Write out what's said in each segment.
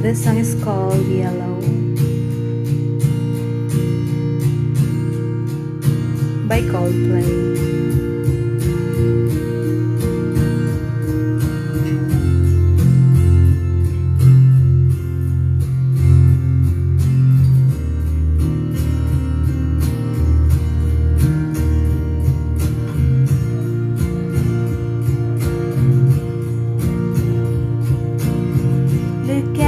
This song is called Yellow by Coldplay. 느껴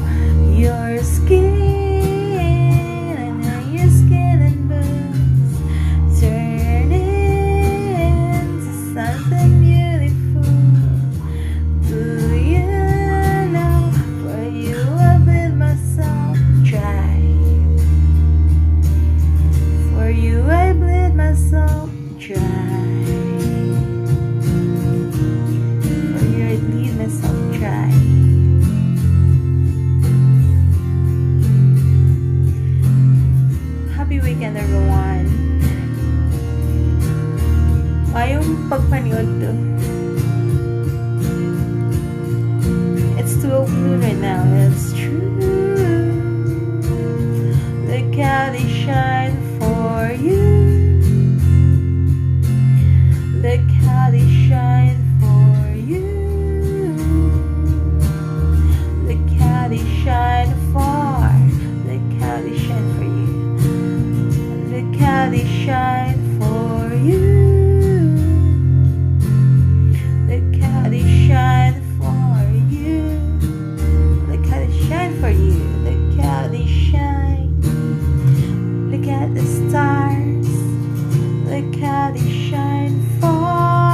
weekend everyone! Ngayong pagpaniod to. they shine for you. Look how shine for you. Look how shine for you. Look how shine. Look at the stars. Look how they shine for.